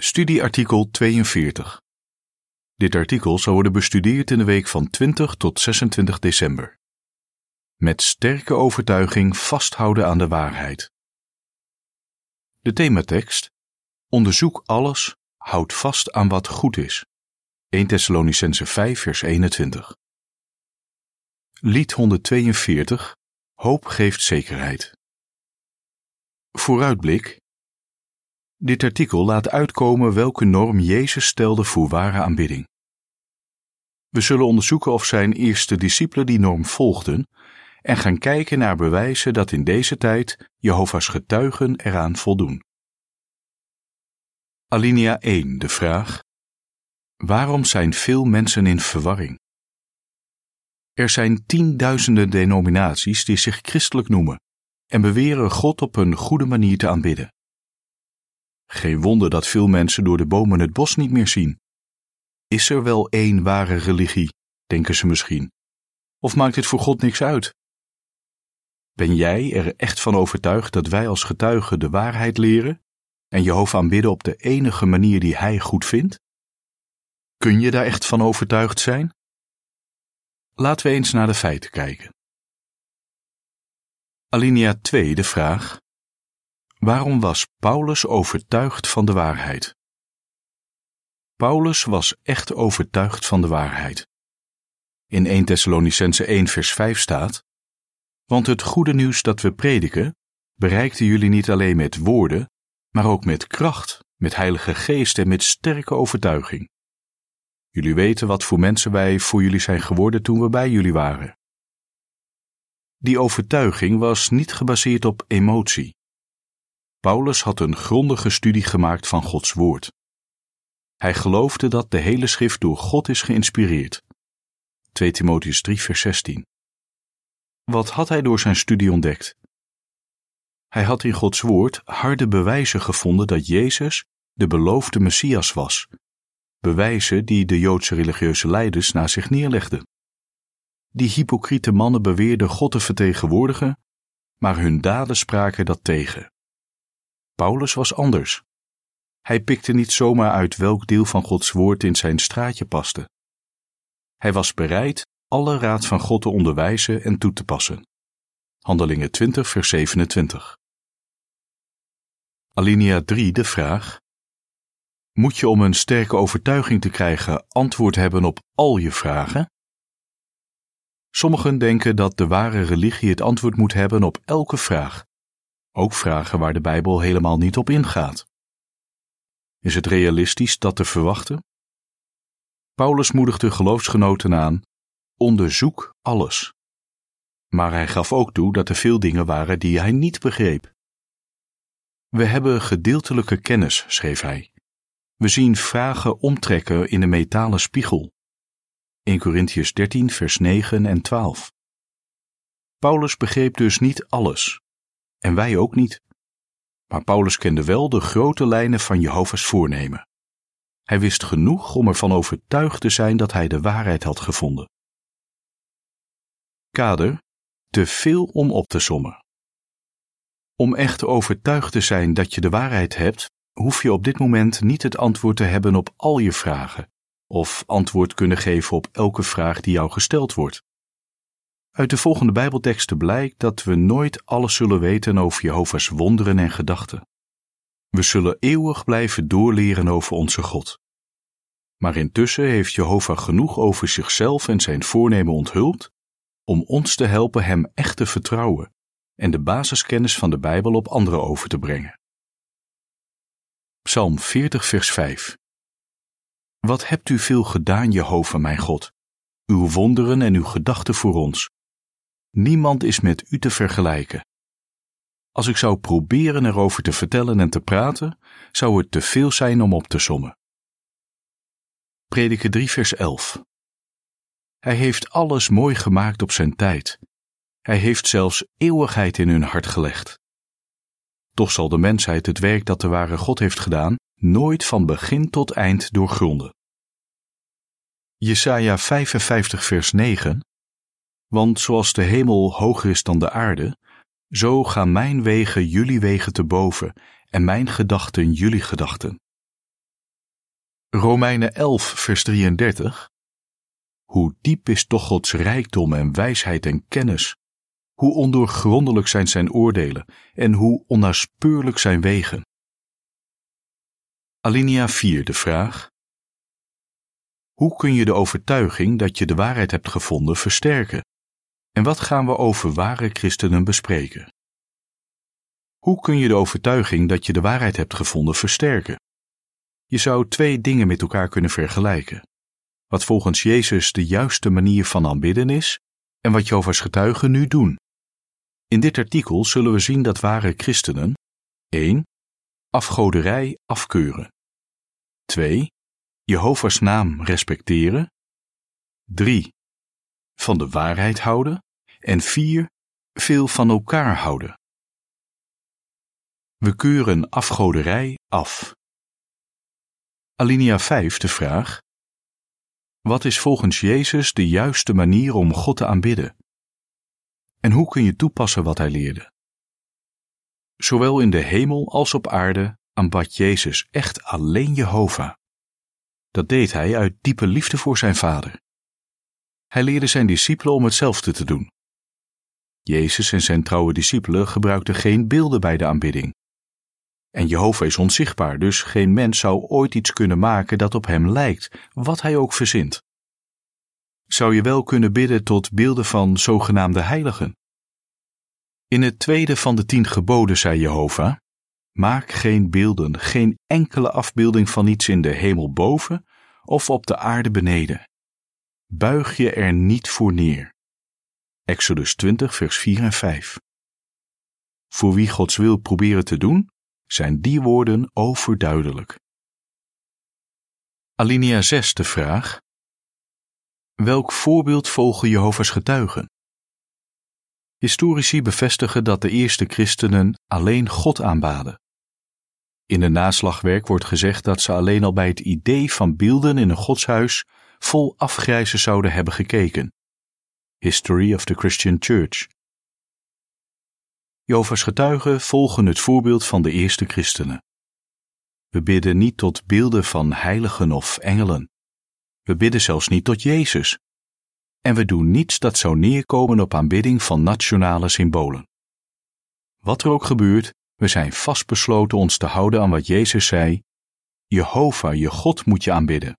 Studieartikel 42. Dit artikel zal worden bestudeerd in de week van 20 tot 26 december. Met sterke overtuiging vasthouden aan de waarheid. De thematekst: Onderzoek alles, houd vast aan wat goed is. 1 Thessalonicense 5 vers 21. Lied 142 Hoop geeft zekerheid. Vooruitblik dit artikel laat uitkomen welke norm Jezus stelde voor ware aanbidding. We zullen onderzoeken of zijn eerste discipelen die norm volgden en gaan kijken naar bewijzen dat in deze tijd Jehovah's getuigen eraan voldoen. Alinea 1, de vraag: Waarom zijn veel mensen in verwarring? Er zijn tienduizenden denominaties die zich christelijk noemen en beweren God op een goede manier te aanbidden. Geen wonder dat veel mensen door de bomen het bos niet meer zien. Is er wel één ware religie, denken ze misschien? Of maakt het voor God niks uit? Ben jij er echt van overtuigd dat wij als getuigen de waarheid leren en Jehovah aanbidden op de enige manier die Hij goed vindt? Kun je daar echt van overtuigd zijn? Laten we eens naar de feiten kijken. Alinea 2, de vraag: Waarom was Paulus overtuigd van de waarheid? Paulus was echt overtuigd van de waarheid. In 1 Thessalonicense 1 vers 5 staat: Want het goede nieuws dat we prediken, bereikte jullie niet alleen met woorden, maar ook met kracht, met heilige geest en met sterke overtuiging. Jullie weten wat voor mensen wij voor jullie zijn geworden toen we bij jullie waren. Die overtuiging was niet gebaseerd op emotie Paulus had een grondige studie gemaakt van Gods woord. Hij geloofde dat de hele schrift door God is geïnspireerd. 2 Timotheus 3 vers 16. Wat had hij door zijn studie ontdekt? Hij had in Gods woord harde bewijzen gevonden dat Jezus de beloofde Messias was. Bewijzen die de Joodse religieuze leiders na zich neerlegden. Die hypocriete mannen beweerden God te vertegenwoordigen, maar hun daden spraken dat tegen. Paulus was anders. Hij pikte niet zomaar uit welk deel van Gods woord in zijn straatje paste. Hij was bereid alle raad van God te onderwijzen en toe te passen. Handelingen 20, vers 27. Alinea 3, de vraag: Moet je om een sterke overtuiging te krijgen antwoord hebben op al je vragen? Sommigen denken dat de ware religie het antwoord moet hebben op elke vraag ook vragen waar de Bijbel helemaal niet op ingaat. Is het realistisch dat te verwachten? Paulus moedigde geloofsgenoten aan: onderzoek alles. Maar hij gaf ook toe dat er veel dingen waren die hij niet begreep. We hebben gedeeltelijke kennis, schreef hij. We zien vragen omtrekken in de metalen spiegel. 1 Corinthians 13, vers 9 en 12. Paulus begreep dus niet alles, en wij ook niet. Maar Paulus kende wel de grote lijnen van Jehovah's voornemen. Hij wist genoeg om ervan overtuigd te zijn dat hij de waarheid had gevonden. Kader, te veel om op te sommen. Om echt overtuigd te zijn dat je de waarheid hebt, hoef je op dit moment niet het antwoord te hebben op al je vragen, of antwoord kunnen geven op elke vraag die jou gesteld wordt. Uit de volgende Bijbelteksten blijkt dat we nooit alles zullen weten over Jehovah's wonderen en gedachten. We zullen eeuwig blijven doorleren over onze God. Maar intussen heeft Jehovah genoeg over zichzelf en zijn voornemen onthuld om ons te helpen Hem echt te vertrouwen en de basiskennis van de Bijbel op anderen over te brengen. Psalm 40, vers 5 Wat hebt u veel gedaan, Jehovah mijn God, uw wonderen en uw gedachten voor ons. Niemand is met u te vergelijken. Als ik zou proberen erover te vertellen en te praten, zou het te veel zijn om op te sommen. Prediker 3 vers 11 Hij heeft alles mooi gemaakt op zijn tijd. Hij heeft zelfs eeuwigheid in hun hart gelegd. Toch zal de mensheid het werk dat de ware God heeft gedaan nooit van begin tot eind doorgronden. Jesaja 55 vers 9 want zoals de hemel hoger is dan de aarde, zo gaan mijn wegen jullie wegen te boven en mijn gedachten jullie gedachten. Romeinen 11, vers 33. Hoe diep is toch Gods rijkdom en wijsheid en kennis? Hoe ondoorgrondelijk zijn zijn oordelen en hoe onnaspeurlijk zijn wegen? Alinea 4, de vraag. Hoe kun je de overtuiging dat je de waarheid hebt gevonden versterken? En wat gaan we over ware christenen bespreken? Hoe kun je de overtuiging dat je de waarheid hebt gevonden versterken? Je zou twee dingen met elkaar kunnen vergelijken. Wat volgens Jezus de juiste manier van aanbidden is en wat Jehovah's getuigen nu doen. In dit artikel zullen we zien dat ware christenen 1. Afgoderij afkeuren 2. Jehovah's naam respecteren 3. Van de waarheid houden en 4. Veel van elkaar houden. We keuren afgoderij af. Alinea 5 de vraag: Wat is volgens Jezus de juiste manier om God te aanbidden? En hoe kun je toepassen wat hij leerde? Zowel in de hemel als op aarde aanbad Jezus echt alleen Jehovah. Dat deed hij uit diepe liefde voor zijn Vader. Hij leerde zijn discipelen om hetzelfde te doen. Jezus en zijn trouwe discipelen gebruikten geen beelden bij de aanbidding. En Jehovah is onzichtbaar, dus geen mens zou ooit iets kunnen maken dat op hem lijkt, wat hij ook verzint. Zou je wel kunnen bidden tot beelden van zogenaamde heiligen? In het tweede van de tien geboden zei Jehovah: Maak geen beelden, geen enkele afbeelding van iets in de hemel boven of op de aarde beneden. Buig je er niet voor neer. Exodus 20, vers 4 en 5. Voor wie Gods wil proberen te doen, zijn die woorden overduidelijk. Alinea 6 de vraag: Welk voorbeeld volgen Jehovah's getuigen? Historici bevestigen dat de eerste christenen alleen God aanbaden. In de naslagwerk wordt gezegd dat ze alleen al bij het idee van beelden in een godshuis vol afgrijzen zouden hebben gekeken. History of the Christian Church, Jovers getuigen volgen het voorbeeld van de eerste christenen. We bidden niet tot beelden van heiligen of engelen. We bidden zelfs niet tot Jezus. En we doen niets dat zou neerkomen op aanbidding van nationale symbolen. Wat er ook gebeurt, we zijn vastbesloten ons te houden aan wat Jezus zei: Jehovah, je God moet je aanbidden.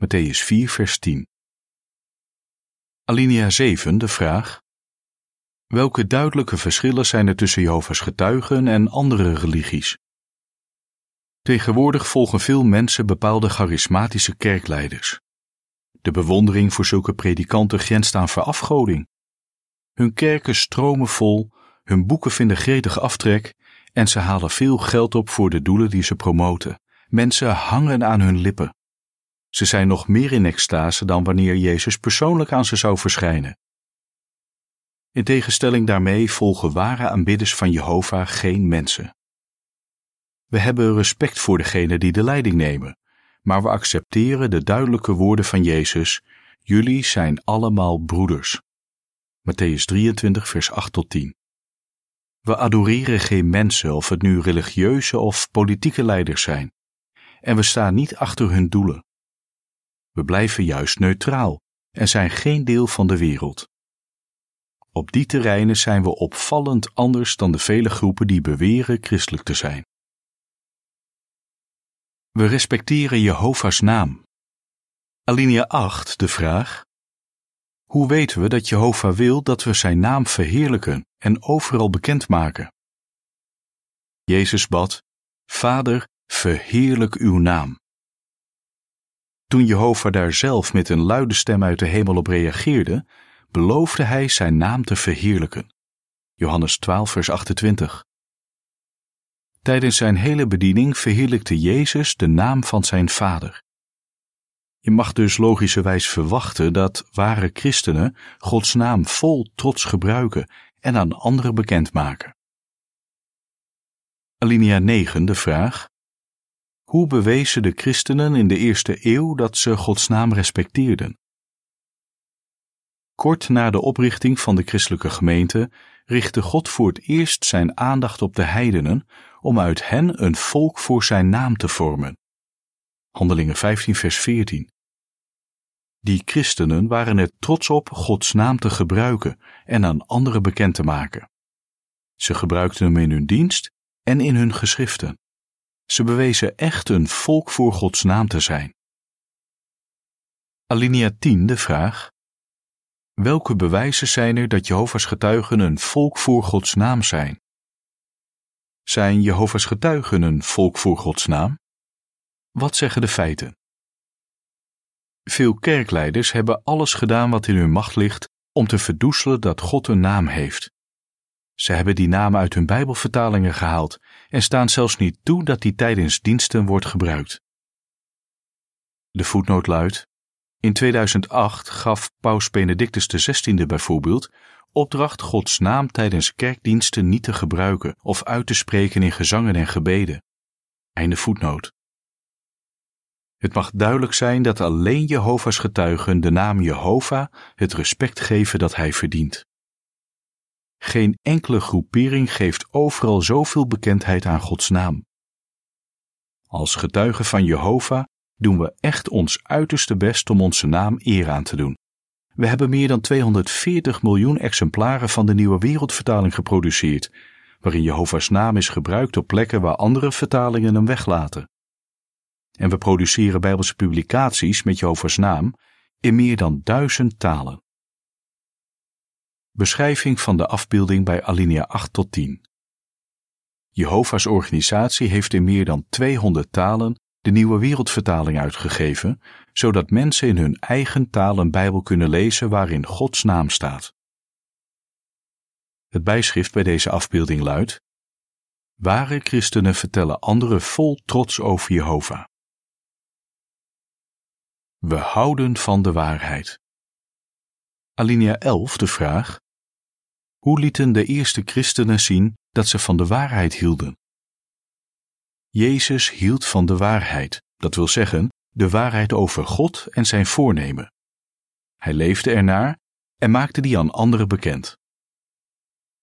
Matthäus 4, vers 10. Alinea 7, de vraag: Welke duidelijke verschillen zijn er tussen Jehovah's getuigen en andere religies? Tegenwoordig volgen veel mensen bepaalde charismatische kerkleiders. De bewondering voor zulke predikanten grenst aan verafgoding. Hun kerken stromen vol, hun boeken vinden gretig aftrek en ze halen veel geld op voor de doelen die ze promoten. Mensen hangen aan hun lippen. Ze zijn nog meer in extase dan wanneer Jezus persoonlijk aan ze zou verschijnen. In tegenstelling daarmee volgen ware aanbidders van Jehovah geen mensen. We hebben respect voor degenen die de leiding nemen, maar we accepteren de duidelijke woorden van Jezus: Jullie zijn allemaal broeders. Matthäus 23, vers 8 tot 10. We adoreren geen mensen, of het nu religieuze of politieke leiders zijn, en we staan niet achter hun doelen. We blijven juist neutraal en zijn geen deel van de wereld. Op die terreinen zijn we opvallend anders dan de vele groepen die beweren christelijk te zijn. We respecteren Jehovah's naam. Alinea 8, de vraag: Hoe weten we dat Jehovah wil dat we zijn naam verheerlijken en overal bekendmaken? Jezus bad: Vader, verheerlijk uw naam. Toen Jehovah daar zelf met een luide stem uit de hemel op reageerde, beloofde hij zijn naam te verheerlijken. Johannes 12, vers 28. Tijdens zijn hele bediening verheerlijkte Jezus de naam van zijn Vader. Je mag dus logischerwijs verwachten dat ware christenen Gods naam vol trots gebruiken en aan anderen bekendmaken. Alinea 9, de vraag. Hoe bewezen de christenen in de eerste eeuw dat ze Gods naam respecteerden? Kort na de oprichting van de christelijke gemeente richtte God voor het eerst zijn aandacht op de heidenen om uit hen een volk voor zijn naam te vormen. Handelingen 15, vers 14. Die christenen waren er trots op Gods naam te gebruiken en aan anderen bekend te maken. Ze gebruikten hem in hun dienst en in hun geschriften. Ze bewezen echt een volk voor Gods naam te zijn. Alinea 10 de vraag: Welke bewijzen zijn er dat Jehovah's getuigen een volk voor Gods naam zijn? Zijn Jehovah's getuigen een volk voor Gods naam? Wat zeggen de feiten? Veel kerkleiders hebben alles gedaan wat in hun macht ligt om te verdoezelen dat God een naam heeft. Ze hebben die naam uit hun Bijbelvertalingen gehaald en staan zelfs niet toe dat die tijdens diensten wordt gebruikt. De voetnoot luidt: In 2008 gaf Paus Benedictus XVI bijvoorbeeld opdracht Gods naam tijdens kerkdiensten niet te gebruiken of uit te spreken in gezangen en gebeden. Einde voetnoot. Het mag duidelijk zijn dat alleen Jehovah's getuigen de naam Jehovah het respect geven dat hij verdient. Geen enkele groepering geeft overal zoveel bekendheid aan Gods naam. Als getuigen van Jehovah doen we echt ons uiterste best om onze naam eer aan te doen. We hebben meer dan 240 miljoen exemplaren van de Nieuwe Wereldvertaling geproduceerd, waarin Jehovah's naam is gebruikt op plekken waar andere vertalingen hem weglaten. En we produceren Bijbelse publicaties met Jehovah's naam in meer dan duizend talen. Beschrijving van de afbeelding bij alinea 8 tot 10. Jehovah's organisatie heeft in meer dan 200 talen de Nieuwe Wereldvertaling uitgegeven, zodat mensen in hun eigen taal een Bijbel kunnen lezen waarin Gods naam staat. Het bijschrift bij deze afbeelding luidt: Ware christenen vertellen anderen vol trots over Jehovah. We houden van de waarheid. Alinea 11 de vraag: Hoe lieten de eerste christenen zien dat ze van de waarheid hielden? Jezus hield van de waarheid, dat wil zeggen, de waarheid over God en zijn voornemen. Hij leefde ernaar en maakte die aan anderen bekend.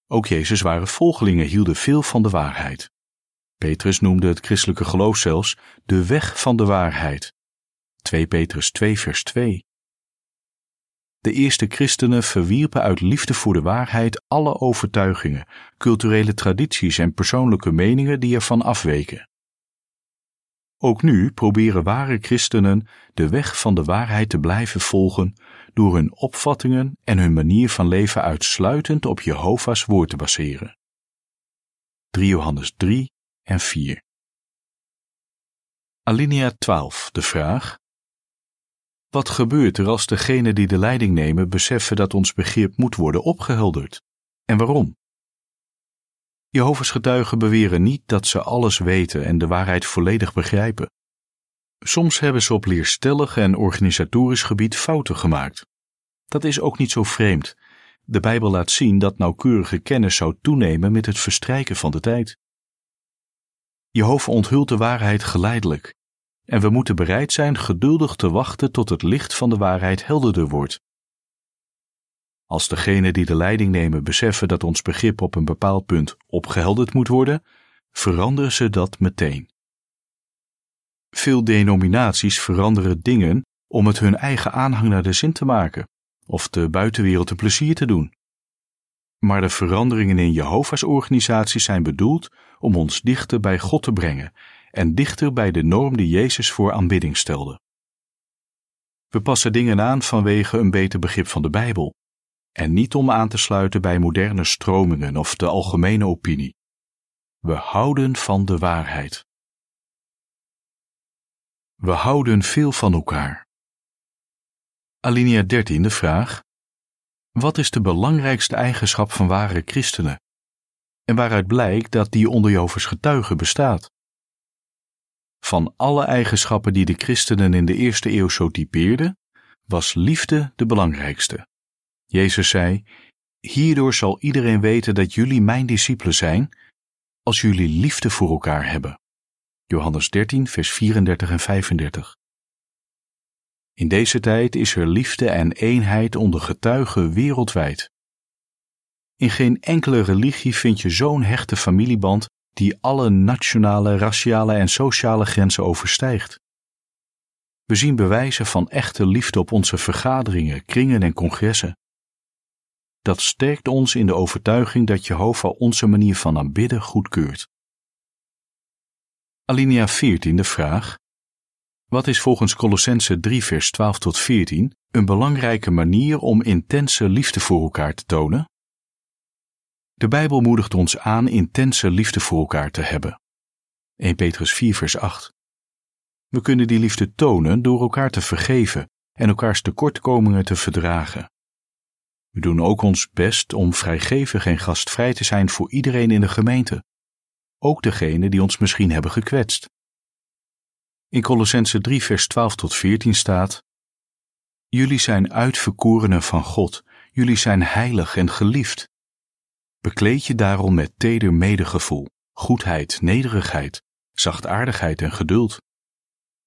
Ook Jezus' ware volgelingen hielden veel van de waarheid. Petrus noemde het christelijke geloof zelfs de weg van de waarheid. 2 Petrus 2 vers 2. De eerste christenen verwierpen uit liefde voor de waarheid alle overtuigingen, culturele tradities en persoonlijke meningen die ervan afweken. Ook nu proberen ware christenen de weg van de waarheid te blijven volgen door hun opvattingen en hun manier van leven uitsluitend op Jehovah's woord te baseren. 3 Johannes 3 en 4 Alinea 12, de vraag wat gebeurt er als degenen die de leiding nemen beseffen dat ons begrip moet worden opgehelderd? En waarom? Jehovah's getuigen beweren niet dat ze alles weten en de waarheid volledig begrijpen. Soms hebben ze op leerstellig en organisatorisch gebied fouten gemaakt. Dat is ook niet zo vreemd. De Bijbel laat zien dat nauwkeurige kennis zou toenemen met het verstrijken van de tijd. Jehovah onthult de waarheid geleidelijk en we moeten bereid zijn geduldig te wachten tot het licht van de waarheid helderder wordt. Als degenen die de leiding nemen beseffen dat ons begrip op een bepaald punt opgehelderd moet worden, veranderen ze dat meteen. Veel denominaties veranderen dingen om het hun eigen aanhang naar de zin te maken of de buitenwereld een plezier te doen. Maar de veranderingen in Jehovah's organisaties zijn bedoeld om ons dichter bij God te brengen en dichter bij de norm die Jezus voor aanbidding stelde. We passen dingen aan vanwege een beter begrip van de Bijbel en niet om aan te sluiten bij moderne stromingen of de algemene opinie. We houden van de waarheid. We houden veel van elkaar. Alinea 13 de vraag: Wat is de belangrijkste eigenschap van ware christenen? En waaruit blijkt dat die onder Jovers getuigen bestaat? Van alle eigenschappen die de christenen in de eerste eeuw zo typeerden, was liefde de belangrijkste. Jezus zei: Hierdoor zal iedereen weten dat jullie mijn discipelen zijn, als jullie liefde voor elkaar hebben. Johannes 13, vers 34 en 35. In deze tijd is er liefde en eenheid onder getuigen wereldwijd. In geen enkele religie vind je zo'n hechte familieband die alle nationale, raciale en sociale grenzen overstijgt. We zien bewijzen van echte liefde op onze vergaderingen, kringen en congressen. Dat sterkt ons in de overtuiging dat Jehovah onze manier van aanbidden goedkeurt. Alinea 14, de vraag. Wat is volgens Colossense 3 vers 12 tot 14 een belangrijke manier om intense liefde voor elkaar te tonen? De Bijbel moedigt ons aan intense liefde voor elkaar te hebben. 1 Petrus 4 vers 8. We kunnen die liefde tonen door elkaar te vergeven en elkaars tekortkomingen te verdragen. We doen ook ons best om vrijgevig en gastvrij te zijn voor iedereen in de gemeente, ook degenen die ons misschien hebben gekwetst. In Colossense 3 vers 12 tot 14 staat: Jullie zijn uitverkorenen van God, jullie zijn heilig en geliefd. Bekleed je daarom met teder medegevoel, goedheid, nederigheid, zachtaardigheid en geduld.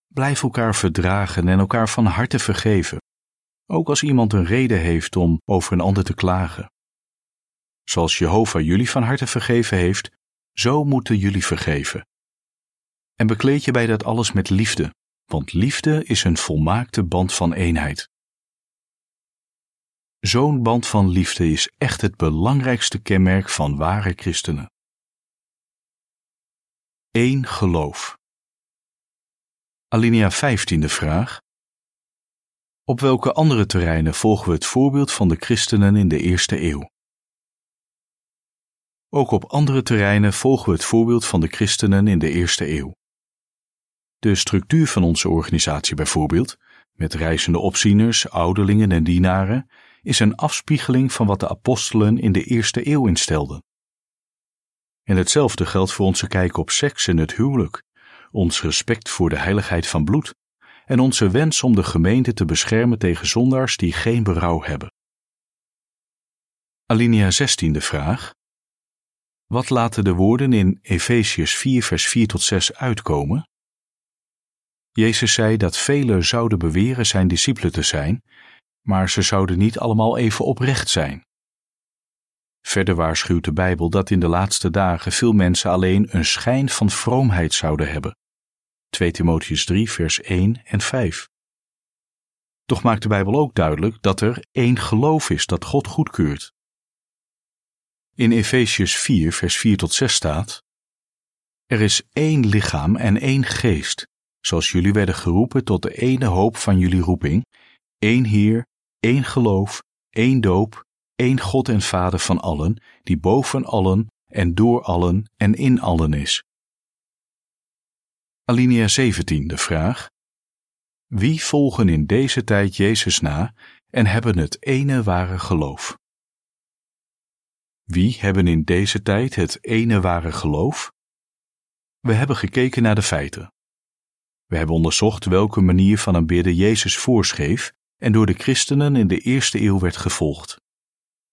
Blijf elkaar verdragen en elkaar van harte vergeven, ook als iemand een reden heeft om over een ander te klagen. Zoals Jehovah jullie van harte vergeven heeft, zo moeten jullie vergeven. En bekleed je bij dat alles met liefde, want liefde is een volmaakte band van eenheid. Zo'n band van liefde is echt het belangrijkste kenmerk van ware christenen. Eén geloof. Alinea 15 de vraag. Op welke andere terreinen volgen we het voorbeeld van de christenen in de eerste eeuw? Ook op andere terreinen volgen we het voorbeeld van de christenen in de eerste eeuw. De structuur van onze organisatie bijvoorbeeld, met reizende opzieners, ouderlingen en dienaren, is een afspiegeling van wat de apostelen in de eerste eeuw instelden. En hetzelfde geldt voor onze kijk op seks en het huwelijk, ons respect voor de heiligheid van bloed en onze wens om de gemeente te beschermen tegen zondaars die geen berouw hebben. Alinea 16 de vraag. Wat laten de woorden in Efesius 4 vers 4 tot 6 uitkomen? Jezus zei dat velen zouden beweren zijn discipelen te zijn, maar ze zouden niet allemaal even oprecht zijn. Verder waarschuwt de Bijbel dat in de laatste dagen veel mensen alleen een schijn van vroomheid zouden hebben. 2 Timotheus 3 vers 1 en 5. Toch maakt de Bijbel ook duidelijk dat er één geloof is dat God goedkeurt. In Efesius 4 vers 4 tot 6 staat: Er is één lichaam en één geest, zoals jullie werden geroepen tot de ene hoop van jullie roeping, één Heer, één geloof, één doop, één God en Vader van allen, die boven allen en door allen en in allen is. Alinea 17, de vraag. Wie volgen in deze tijd Jezus na en hebben het ene ware geloof? Wie hebben in deze tijd het ene ware geloof? We hebben gekeken naar de feiten. We hebben onderzocht welke manier van aanbidden Jezus voorschreef en door de christenen in de eerste eeuw werd gevolgd.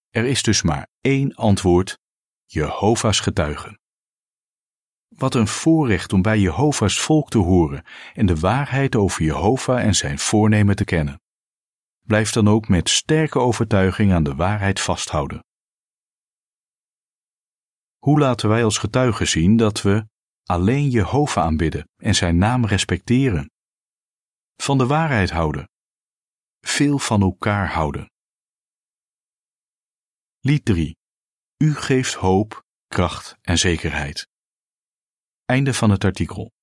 Er is dus maar één antwoord: Jehovah's getuigen. Wat een voorrecht om bij Jehovah's volk te horen en de waarheid over Jehovah en zijn voornemen te kennen. Blijf dan ook met sterke overtuiging aan de waarheid vasthouden. Hoe laten wij als getuigen zien dat we alleen Jehovah aanbidden en zijn naam respecteren? Van de waarheid houden. Veel van elkaar houden. Lied 3. U geeft hoop, kracht en zekerheid. Einde van het artikel.